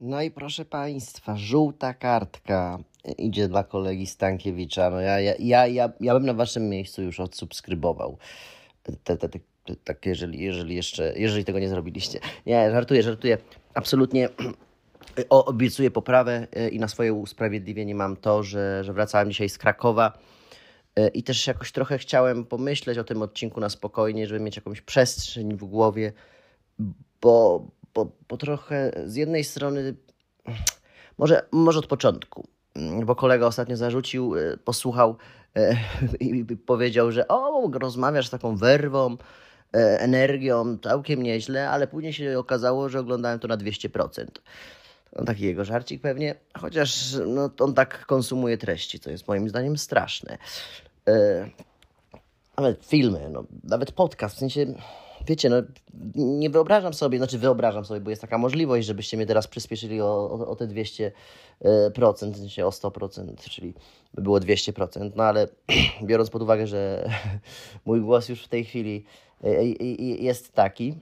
No i proszę Państwa, żółta kartka idzie dla kolegi Stankiewicza. No ja, ja, ja, ja, ja bym na Waszym miejscu już odsubskrybował. Te, te, te, tak, jeżeli, jeżeli jeszcze, jeżeli tego nie zrobiliście. Nie, żartuję, żartuję. Absolutnie o, obiecuję poprawę e, i na swoje usprawiedliwienie mam to, że, że wracałem dzisiaj z Krakowa e, i też jakoś trochę chciałem pomyśleć o tym odcinku na spokojnie, żeby mieć jakąś przestrzeń w głowie, bo, bo, bo trochę z jednej strony, może, może od początku, bo kolega ostatnio zarzucił, e, posłuchał i powiedział, że o, rozmawiasz z taką werwą, energią, całkiem nieźle, ale później się okazało, że oglądałem to na 200%. No, taki jego żarcik pewnie, chociaż no, on tak konsumuje treści, co jest moim zdaniem straszne. E, nawet filmy, no, nawet podcast, w sensie, wiecie, no, nie wyobrażam sobie, znaczy wyobrażam sobie, bo jest taka możliwość, żebyście mnie teraz przyspieszyli o, o, o te 200%, w sensie o 100%, czyli by było 200%, no ale biorąc pod uwagę, że mój głos już w tej chwili e, e, jest taki,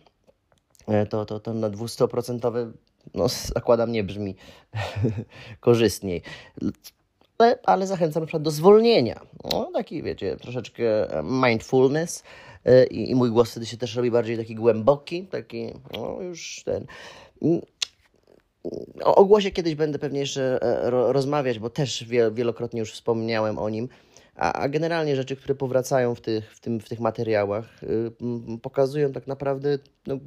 to, to, to na 200% no, zakładam, nie brzmi korzystniej. Ale, ale zachęcam na przykład do zwolnienia. No, taki, wiecie, troszeczkę mindfulness e, i, i mój głos wtedy się też robi bardziej taki głęboki, taki, no już ten... O, o głosie kiedyś będę pewnie jeszcze e, rozmawiać, bo też wielokrotnie już wspomniałem o nim. A, a generalnie rzeczy, które powracają w tych, w tym, w tych materiałach, y, pokazują tak naprawdę no,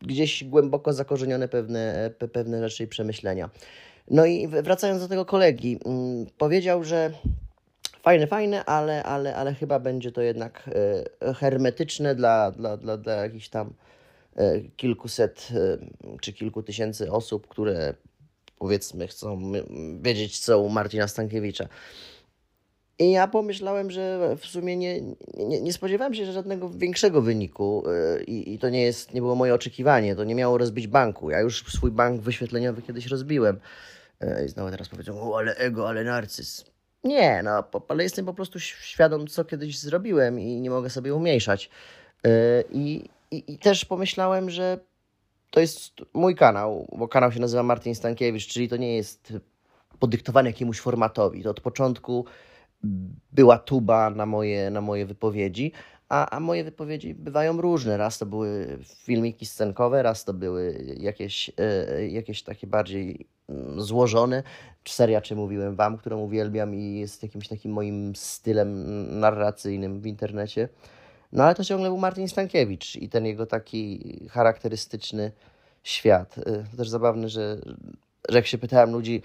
gdzieś głęboko zakorzenione pewne, pewne rzeczy i przemyślenia. No i wracając do tego kolegi, mm, powiedział, że fajne, fajne, ale, ale, ale chyba będzie to jednak e, hermetyczne dla, dla, dla, dla jakichś tam e, kilkuset e, czy kilku tysięcy osób, które powiedzmy chcą wiedzieć co u Marcina Stankiewicza. I ja pomyślałem, że w sumie nie, nie, nie spodziewałem się żadnego większego wyniku i, i to nie, jest, nie było moje oczekiwanie. To nie miało rozbić banku. Ja już swój bank wyświetleniowy kiedyś rozbiłem. I znowu teraz powiedzą, o ale ego, ale narcyz. Nie, no, ale jestem po prostu świadom, co kiedyś zrobiłem i nie mogę sobie umniejszać. Y, I, i, i też pomyślałem, że to jest mój kanał, bo kanał się nazywa Martin Stankiewicz, czyli to nie jest podyktowane jakiemuś formatowi. To od początku była tuba na moje, na moje wypowiedzi, a, a moje wypowiedzi bywają różne. Raz to były filmiki scenkowe, raz to były jakieś, e, jakieś takie bardziej mm, złożone. Seria, czy mówiłem Wam, którą uwielbiam i jest jakimś takim moim stylem narracyjnym w internecie. No ale to ciągle był Martin Stankiewicz i ten jego taki charakterystyczny świat. E, to też zabawne, że, że jak się pytałem ludzi,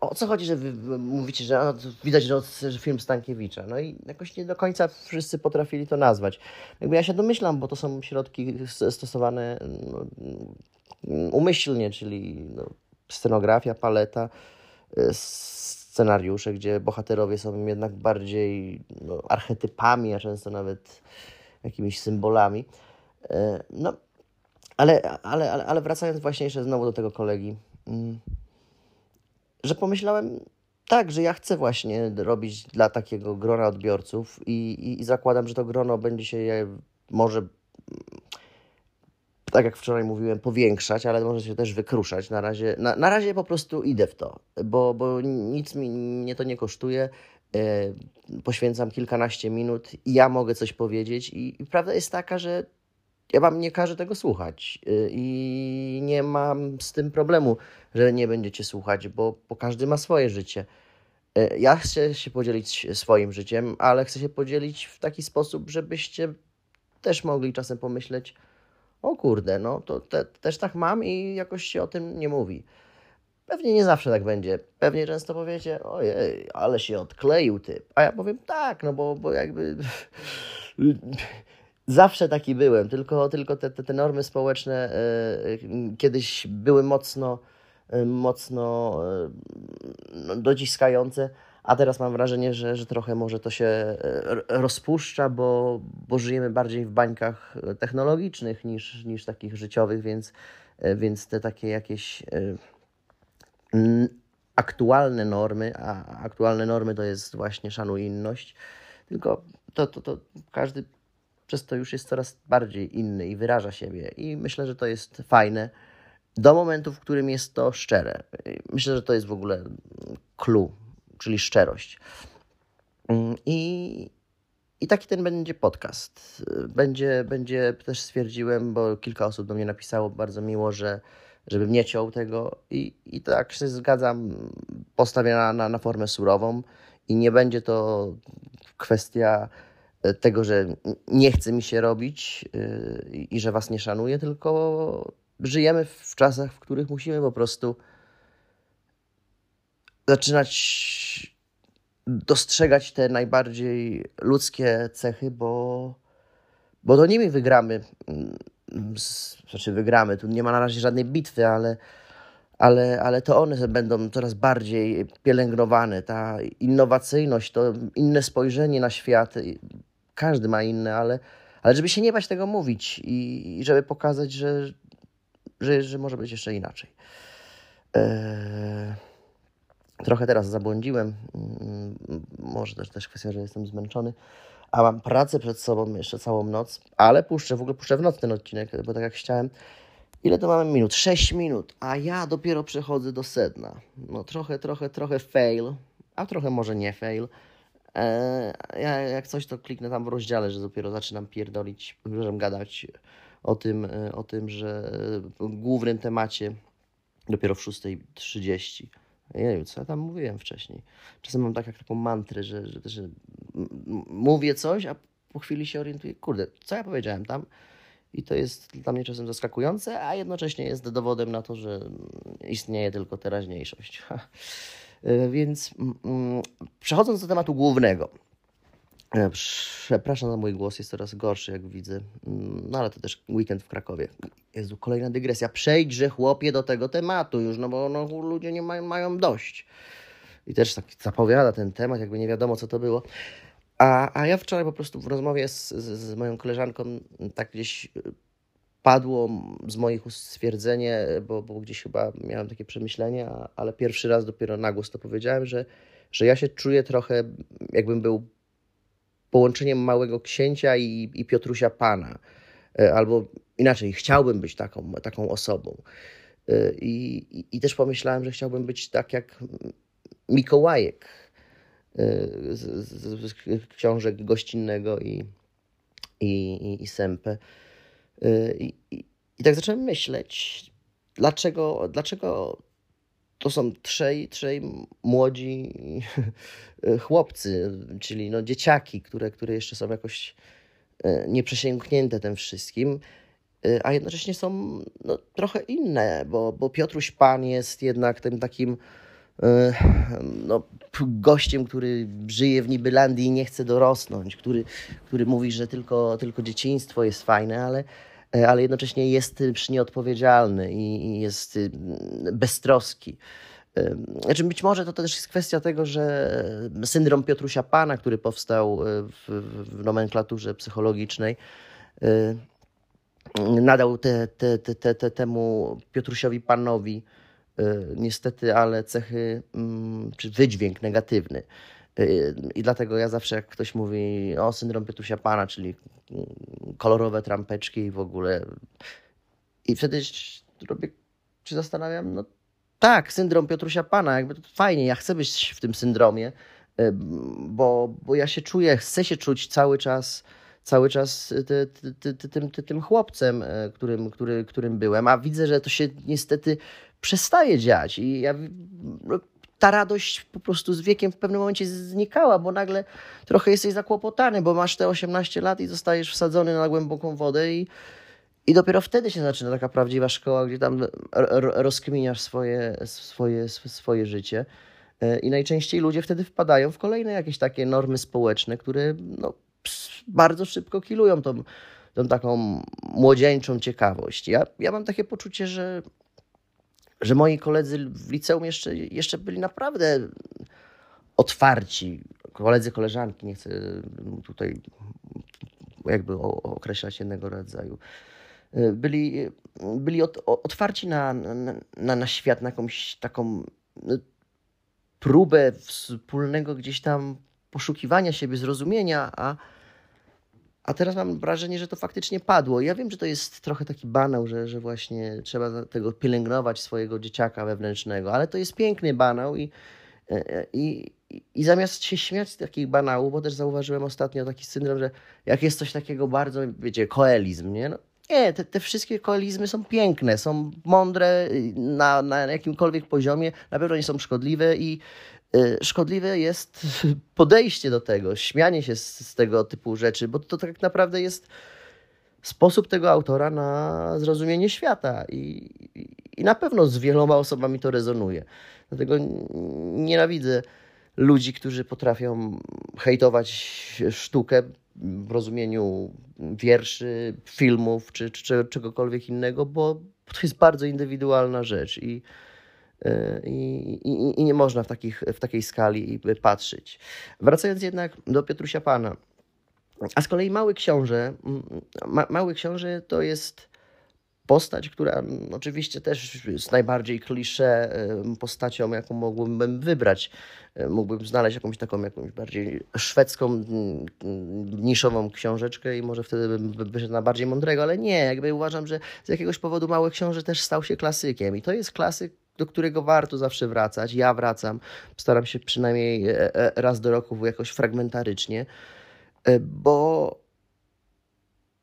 o co chodzi, że wy mówicie, że widać, że, że film Stankiewicza. No i jakoś nie do końca wszyscy potrafili to nazwać. Jakby ja się domyślam, bo to są środki stosowane no, umyślnie, czyli no, scenografia, paleta, y, scenariusze, gdzie bohaterowie są jednak bardziej no, archetypami, a często nawet jakimiś symbolami. Y, no, ale, ale, ale, ale wracając właśnie jeszcze znowu do tego kolegi. Że pomyślałem, tak, że ja chcę właśnie robić dla takiego grona odbiorców i, i, i zakładam, że to grono będzie się może, tak jak wczoraj mówiłem, powiększać, ale może się też wykruszać. Na razie, na, na razie po prostu idę w to, bo, bo nic mi, mnie to nie kosztuje. E, poświęcam kilkanaście minut i ja mogę coś powiedzieć i, i prawda jest taka, że ja wam nie każę tego słuchać y, i nie mam z tym problemu, że nie będziecie słuchać, bo, bo każdy ma swoje życie. Y, ja chcę się podzielić swoim życiem, ale chcę się podzielić w taki sposób, żebyście też mogli czasem pomyśleć, o kurde, no to te, też tak mam i jakoś się o tym nie mówi. Pewnie nie zawsze tak będzie. Pewnie często powiecie, ojej, ale się odkleił typ. A ja powiem tak, no bo, bo jakby Zawsze taki byłem, tylko, tylko te, te, te normy społeczne y, kiedyś były mocno, y, mocno no, dociskające, a teraz mam wrażenie, że, że trochę może to się rozpuszcza, bo, bo żyjemy bardziej w bańkach technologicznych niż, niż takich życiowych, więc, więc te takie jakieś aktualne normy, a aktualne normy to jest właśnie szanuj inność, tylko to, to, to każdy przez to już jest coraz bardziej inny i wyraża siebie. I myślę, że to jest fajne. do momentu, w którym jest to szczere. Myślę, że to jest w ogóle clue, czyli szczerość. Mm, I, i taki ten będzie podcast. Będzie, będzie też stwierdziłem, bo kilka osób do mnie napisało bardzo miło, że żebym nie ciął tego i, i tak się zgadzam, postawię na, na, na formę surową i nie będzie to kwestia tego, że nie chce mi się robić yy, i że was nie szanuję, tylko żyjemy w czasach, w których musimy po prostu zaczynać dostrzegać te najbardziej ludzkie cechy, bo, bo to nimi wygramy. Znaczy wygramy, tu nie ma na razie żadnej bitwy, ale, ale, ale to one będą coraz bardziej pielęgnowane. Ta innowacyjność, to inne spojrzenie na świat. Każdy ma inne, ale, ale żeby się nie bać tego mówić i, i żeby pokazać, że, że, że może być jeszcze inaczej. Eee, trochę teraz zabłądziłem. Mm, może też, też kwestia, że jestem zmęczony. A mam pracę przed sobą jeszcze całą noc, ale puszczę, w ogóle puszczę w noc ten odcinek, bo tak jak chciałem. Ile to mamy minut? 6 minut, a ja dopiero przechodzę do sedna. No trochę, trochę, trochę fail, a trochę może nie fail. Eee, ja jak coś to kliknę tam w rozdziale, że dopiero zaczynam pierdolić, przepraszam, gadać o tym, e, o tym, że głównym temacie dopiero w 6.30. Jeju, co ja tam mówiłem wcześniej? Czasem mam tak jak taką mantrę, że, że, że mówię coś, a po chwili się orientuję, kurde, co ja powiedziałem tam? I to jest dla mnie czasem zaskakujące, a jednocześnie jest dowodem na to, że istnieje tylko teraźniejszość. E, więc mm, przechodząc do tematu głównego. E, przepraszam za mój głos, jest coraz gorszy, jak widzę. Mm, no ale to też weekend w Krakowie. Jezu, kolejna dygresja. Przejdźże chłopie do tego tematu już, no bo no, ludzie nie mają, mają dość. I też tak zapowiada ten temat, jakby nie wiadomo, co to było. A, a ja wczoraj po prostu w rozmowie z, z, z moją koleżanką tak gdzieś y, padło z moich ust stwierdzenie, bo, bo gdzieś chyba miałem takie przemyślenie, ale pierwszy raz dopiero na głos to powiedziałem, że, że ja się czuję trochę, jakbym był połączeniem Małego Księcia i, i Piotrusia Pana. E, albo inaczej, chciałbym być taką, taką osobą. E, I, i, I, też pomyślałem, że chciałbym być tak jak Mikołajek e, z, z, z książek gościnnego i, i, i, Sempę. I, i, I tak zacząłem myśleć, dlaczego, dlaczego to są trzej, trzej młodzi chłopcy, czyli no dzieciaki, które, które jeszcze są jakoś e, nieprzesięgnięte tym wszystkim, a jednocześnie są no, trochę inne, bo, bo Piotruś Pan jest jednak tym takim no, gościem, który żyje w Nibylandii i nie chce dorosnąć, który, który mówi, że tylko, tylko dzieciństwo jest fajne, ale, ale jednocześnie jest nieodpowiedzialny i jest beztroski. E, znaczy być może to też jest kwestia tego, że syndrom Piotrusia Pana, który powstał e, w, w nomenklaturze psychologicznej, nadał te, te, te, te, temu Piotrusiowi Panowi niestety, ale cechy, czy wydźwięk negatywny. I dlatego ja zawsze, jak ktoś mówi o syndrom Piotrusia Pana, czyli kolorowe trampeczki i w ogóle. I wtedy robię, się zastanawiam, no tak, syndrom Piotrusia Pana, jakby to fajnie, ja chcę być w tym syndromie, y, bo, bo ja się czuję, chcę się czuć cały czas cały czas ty, ty, ty, tym, tym chłopcem, y, którym, który, którym byłem, a widzę, że to się niestety przestaje dziać i ja no, ta radość po prostu z wiekiem w pewnym momencie znikała, bo nagle trochę jesteś zakłopotany, bo masz te 18 lat i zostajesz wsadzony na głęboką wodę i, i dopiero wtedy się zaczyna taka prawdziwa szkoła, gdzie tam rozkminiasz swoje, swoje, swoje życie. E, I najczęściej ludzie wtedy wpadają w kolejne jakieś takie normy społeczne, które no, bardzo szybko kilują tą, tą taką młodzieńczą ciekawość. Ja, ja mam takie poczucie, że że moi koledzy w liceum jeszcze, jeszcze byli naprawdę otwarci. Koledzy, koleżanki, nie chcę tutaj jakby określać jednego rodzaju. Byli, byli ot, otwarci na, na, na świat, na jakąś taką no, próbę wspólnego gdzieś tam poszukiwania siebie, zrozumienia, a, a teraz mam wrażenie, że to faktycznie padło. Ja wiem, że to jest trochę taki banał, że, że właśnie trzeba tego pielęgnować swojego dzieciaka wewnętrznego, ale to jest piękny banał i, i, i zamiast się śmiać z takich banałów, bo też zauważyłem ostatnio taki syndrom, że jak jest coś takiego bardzo, wiecie, koelizm, nie? No, nie, te, te wszystkie koelizmy są piękne, są mądre na, na jakimkolwiek poziomie, na pewno nie są szkodliwe i y, szkodliwe jest podejście do tego, śmianie się z, z tego typu rzeczy, bo to tak naprawdę jest sposób tego autora na zrozumienie świata i, i na pewno z wieloma osobami to rezonuje. Dlatego nienawidzę ludzi, którzy potrafią hejtować sztukę w rozumieniu wierszy, filmów czy, czy czegokolwiek innego, bo to jest bardzo indywidualna rzecz i, i, i, i nie można w, takich, w takiej skali patrzeć. Wracając jednak do Piotrusia Pana. A z kolei Mały Książę, ma, Mały Książę to jest postać, która oczywiście też jest najbardziej klisze postacią, jaką mógłbym wybrać. Mógłbym znaleźć jakąś taką, jakąś bardziej szwedzką, niszową książeczkę i może wtedy bym wyszedł na bardziej mądrego, ale nie, jakby uważam, że z jakiegoś powodu Mały Książę też stał się klasykiem i to jest klasyk, do którego warto zawsze wracać. Ja wracam, staram się przynajmniej e, e, raz do roku jakoś fragmentarycznie, e, bo,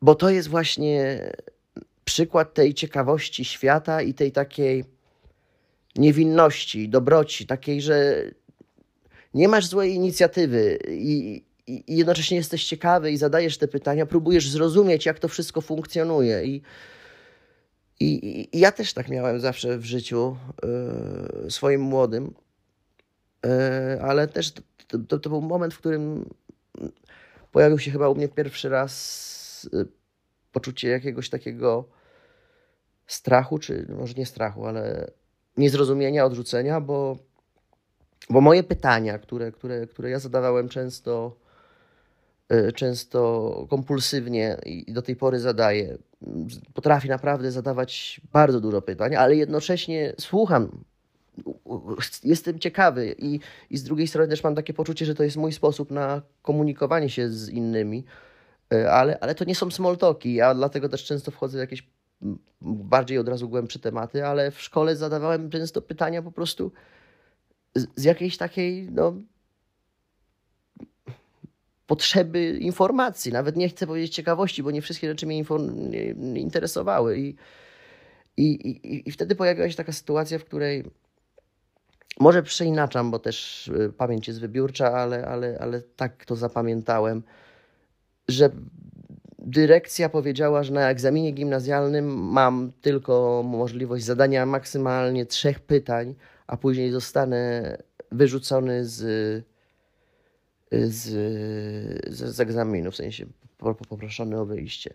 bo to jest właśnie przykład tej ciekawości świata i tej takiej niewinności, dobroci, takiej, że nie masz złej inicjatywy i, i, i jednocześnie jesteś ciekawy i zadajesz te pytania, próbujesz zrozumieć, jak to wszystko funkcjonuje. I, i, i ja też tak miałem zawsze w życiu yy, swoim młodym, yy, ale też to, to, to, był moment, w którym pojawił się chyba u mnie pierwszy raz yy, poczucie jakiegoś takiego strachu, czy może nie strachu, ale niezrozumienia, odrzucenia, bo, bo moje pytania, które, które, które ja zadawałem często, e, często kompulsywnie i do tej pory zadaję, potrafię naprawdę zadawać bardzo dużo pytań, ale jednocześnie słucham jestem ciekawy i, i z drugiej strony też mam takie poczucie, że to jest mój sposób na komunikowanie się z innymi, e, ale, ale to nie są smoltoki, ja dlatego też często wchodzę w jakieś bardziej od razu głębsze tematy, ale w szkole zadawałem często pytania po prostu z, z jakiejś takiej no, potrzeby informacji. Nawet nie chcę powiedzieć ciekawości, bo nie wszystkie rzeczy mnie nie interesowały. I, i, i, I wtedy pojawiła się taka sytuacja, w której może przeinaczam, bo też y, pamięć jest wybiórcza, ale, ale, ale tak to zapamiętałem, że dyrekcja powiedziała, że na egzaminie gimnazjalnym mam tylko możliwość zadania maksymalnie trzech pytań, a później zostanę wyrzucony z, z, z, z egzaminu, w sensie poproszony o wyjście.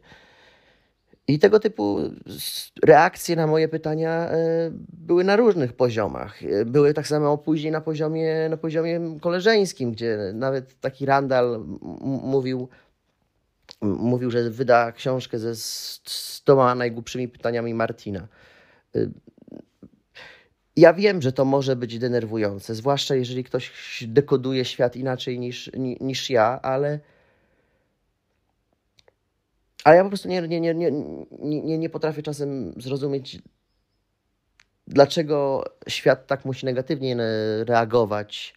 I tego typu reakcje na moje pytania e, były na różnych poziomach. Były tak samo później na poziomie, na poziomie koleżeńskim, gdzie nawet taki Randall mówił, mówił, że wyda książkę ze stoma najgłupszymi pytaniami Martina. Ja wiem, że to może być denerwujące, zwłaszcza jeżeli ktoś dekoduje świat inaczej niż, niż ja, ale, ale ja po prostu nie, nie, nie, nie, nie, nie potrafię czasem zrozumieć, dlaczego świat tak musi negatywnie reagować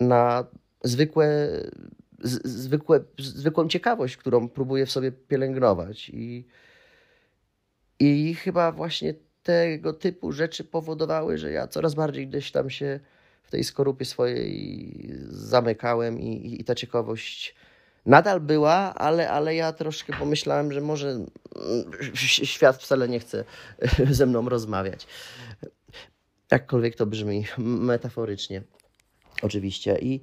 na zwykłe zwykłe, zwykłą ciekawość, którą próbuję w sobie pielęgnować. I, I chyba właśnie tego typu rzeczy powodowały, że ja coraz bardziej gdzieś tam się w tej skorupie swojej zamykałem i, i, i ta ciekawość nadal była, ale, ale ja troszkę pomyślałem, że może mm, świat wcale nie chce ze mną rozmawiać. Jakkolwiek to brzmi metaforycznie, oczywiście. I,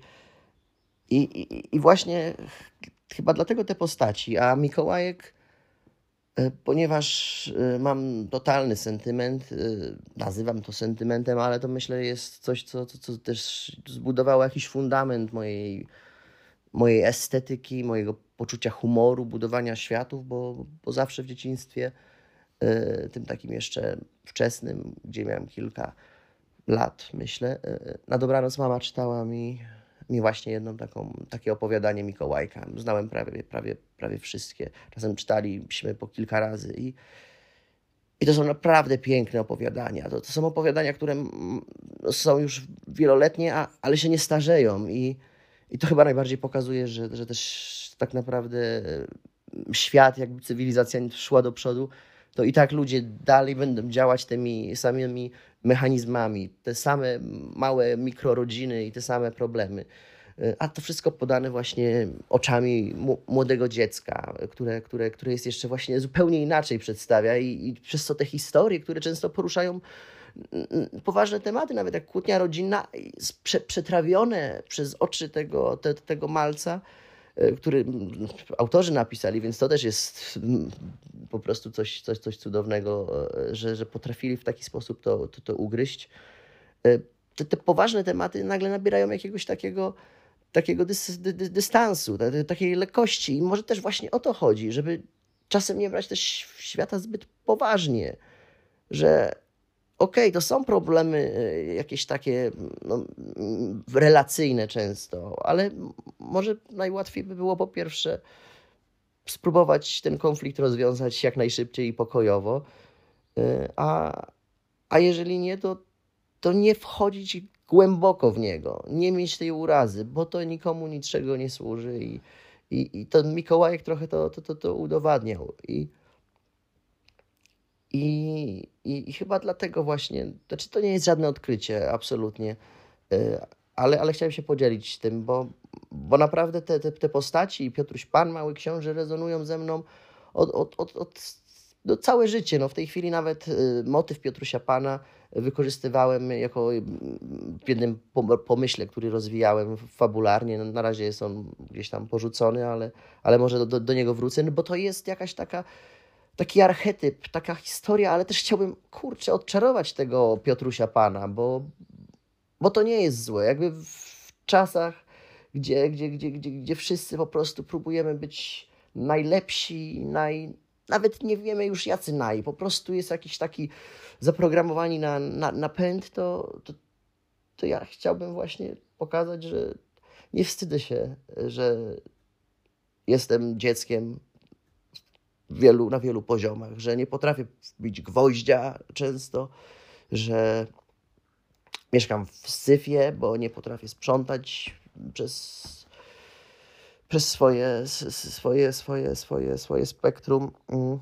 i, i, właśnie chyba dlatego te postaci, a Mikołajek, ponieważ e, mam totalny sentyment, e, nazywam to sentymentem, ale to myślę jest coś, co, co, co też zbudowało jakiś fundament mojej, mojej estetyki, mojego poczucia humoru, budowania światów, bo, bo zawsze w dzieciństwie, tym takim jeszcze wczesnym, gdzie miałem kilka lat, myślę, na dobranoc mama czytała mi mi właśnie jedną taką, takie opowiadanie Mikołajka. Znałem prawie, prawie, prawie wszystkie. Czasem czytaliśmy po kilka razy i, i to są naprawdę piękne opowiadania. To, to są opowiadania, które są już wieloletnie, a, ale się nie starzeją i, i to chyba najbardziej pokazuje, że, że też tak naprawdę świat, jakby cywilizacja szła do przodu, to i tak ludzie dalej będą działać tymi samymi mechanizmami, te same małe mikrorodziny i te same problemy. E, a to wszystko podane właśnie oczami młodego dziecka, które, które, które jest jeszcze właśnie zupełnie inaczej przedstawia i, i przez to te historie, które często poruszają poważne tematy, nawet jak kłótnia rodzinna, przetrawione przez oczy tego, te, tego malca, który autorzy napisali, więc to też jest po prostu coś, coś, coś cudownego, e, że, że potrafili w taki sposób to, to, to ugryźć. E, te, te poważne tematy nagle nabierają jakiegoś takiego, takiego dys, dy, dystansu, takiej lekkości. I może też właśnie o to chodzi, żeby czasem nie brać też świata zbyt poważnie, że okej, okay, to są problemy e, jakieś takie no, relacyjne często, ale może najłatwiej by było po pierwsze spróbować ten konflikt rozwiązać jak najszybciej i pokojowo, e, a, a jeżeli nie, to, to nie wchodzić głęboko w niego, nie mieć tej urazy, bo to nikomu niczego nie służy i, i, i ten Mikołajek trochę to, to, to, to udowadniał. I, i, i, I, chyba dlatego właśnie, znaczy to nie jest żadne odkrycie, absolutnie, e, ale, ale chciałem się podzielić tym, bo, bo naprawdę te, te, te postaci, Piotruś Pan, Mały Książę rezonują ze mną od, od, od, od no, całe życie. No, w tej chwili nawet y, motyw Piotrusia Pana wykorzystywałem jako w jednym pomyśle, który rozwijałem fabularnie. No, na razie jest on gdzieś tam porzucony, ale, ale może do, do, do niego wrócę, no, bo to jest jakaś taka taki archetyp, taka historia, ale też chciałbym, kurczę, odczarować tego Piotrusia Pana, bo, bo to nie jest złe. Jakby w czasach, gdzie, gdzie, gdzie, gdzie, gdzie wszyscy po prostu próbujemy być najlepsi, naj, nawet nie wiemy już jacy naj, po prostu jest jakiś taki zaprogramowani na, na, na pęd, to, to, to ja chciałbym właśnie pokazać, że nie wstydzę się, że jestem dzieckiem wielu, na wielu poziomach, że nie potrafię wbić gwoździa często, że mieszkam w syfie, bo nie potrafię sprzątać przez, przez swoje, swoje, swoje, swoje, swoje spektrum, mm.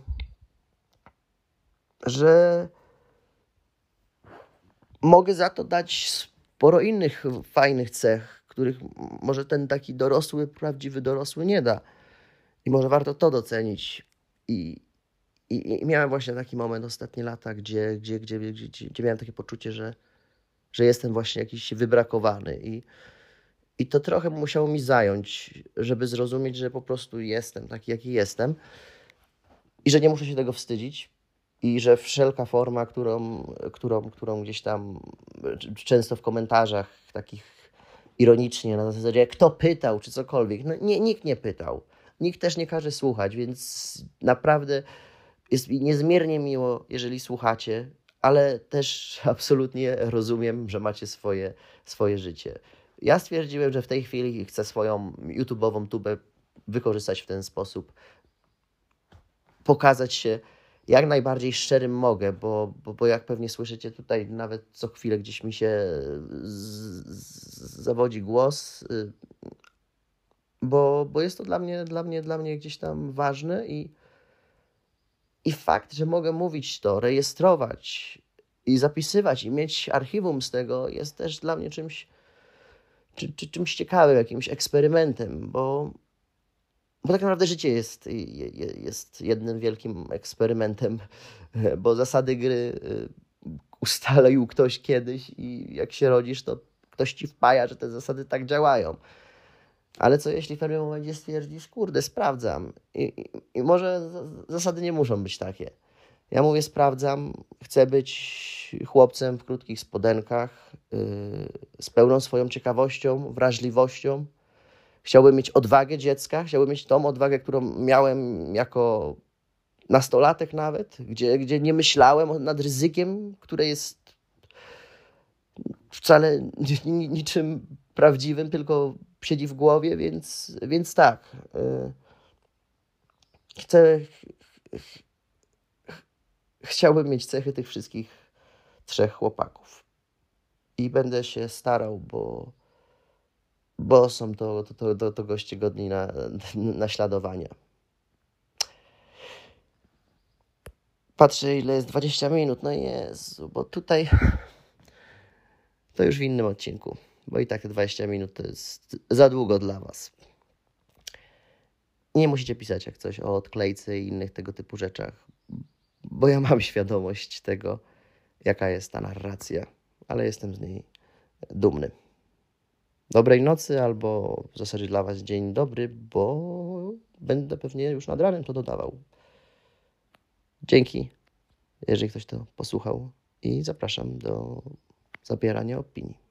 że mogę za to dać sporo innych fajnych cech, których może ten taki dorosły, prawdziwy dorosły nie da. I może warto to docenić. I, i, I, miałem właśnie taki moment ostatnie lata, gdzie, gdzie, gdzie, gdzie, gdzie miałem takie poczucie, że, że jestem właśnie jakiś wybrakowany. I, I to trochę musiało mi zająć, żeby zrozumieć, że po prostu jestem taki, jaki jestem. I że nie muszę się tego wstydzić. I że wszelka forma, którą, którą, którą gdzieś tam często w komentarzach takich ironicznie na zasadzie, kto pytał, czy cokolwiek. No, nie, nikt nie pytał nikt też nie każe słuchać, więc naprawdę jest mi niezmiernie miło, jeżeli słuchacie, ale też absolutnie rozumiem, że macie swoje, swoje życie. Ja stwierdziłem, że w tej chwili chcę swoją YouTube'ową tubę wykorzystać w ten sposób, pokazać się jak najbardziej szczerym mogę, bo, bo, bo jak pewnie słyszycie tutaj, nawet co chwilę gdzieś mi się z, z, zawodzi głos, y, bo, bo jest to dla mnie, dla, mnie, dla mnie gdzieś tam ważne i, i fakt, że mogę mówić to, rejestrować i zapisywać i mieć archiwum z tego jest też dla mnie czymś, czy, czy, czymś ciekawym, jakimś eksperymentem, bo, bo tak naprawdę życie jest, jest jednym wielkim eksperymentem, bo zasady gry y, ustalił ktoś kiedyś i jak się rodzisz, to ktoś ci wpaja, że te zasady tak działają. Ale co jeśli w pewnym momencie stwierdzisz, kurde, sprawdzam. I, i, i może zasady nie muszą być takie. Ja mówię, sprawdzam, chcę być chłopcem w krótkich spodenkach, yy, z pełną swoją ciekawością, wrażliwością. Chciałbym mieć odwagę dziecka, chciałbym mieć tą odwagę, którą miałem jako nastolatek nawet, gdzie, gdzie nie myślałem nad ryzykiem, które jest wcale niczym prawdziwym, tylko siedzi w głowie, więc, więc tak. y, Chcę. ch- ch- Chciałbym mieć cechy tych wszystkich trzech chłopaków. I będę się starał, bo, bo są to, to, to, to, to goście godni na, naśladowania. Patrzę, ile jest 20 minut. No Jezu, bo tutaj to już w innym odcinku, bo i tak te 20 minut to jest za długo dla Was. Nie musicie pisać jak coś o odklejce i innych tego typu rzeczach, bo ja mam świadomość tego, jaka jest ta narracja, ale jestem z niej dumny. Dobrej nocy, albo w zasadzie dla Was dzień dobry, bo będę pewnie już nad ranem to dodawał. Dzięki, jeżeli ktoś to posłuchał i zapraszam do zabierania opinii.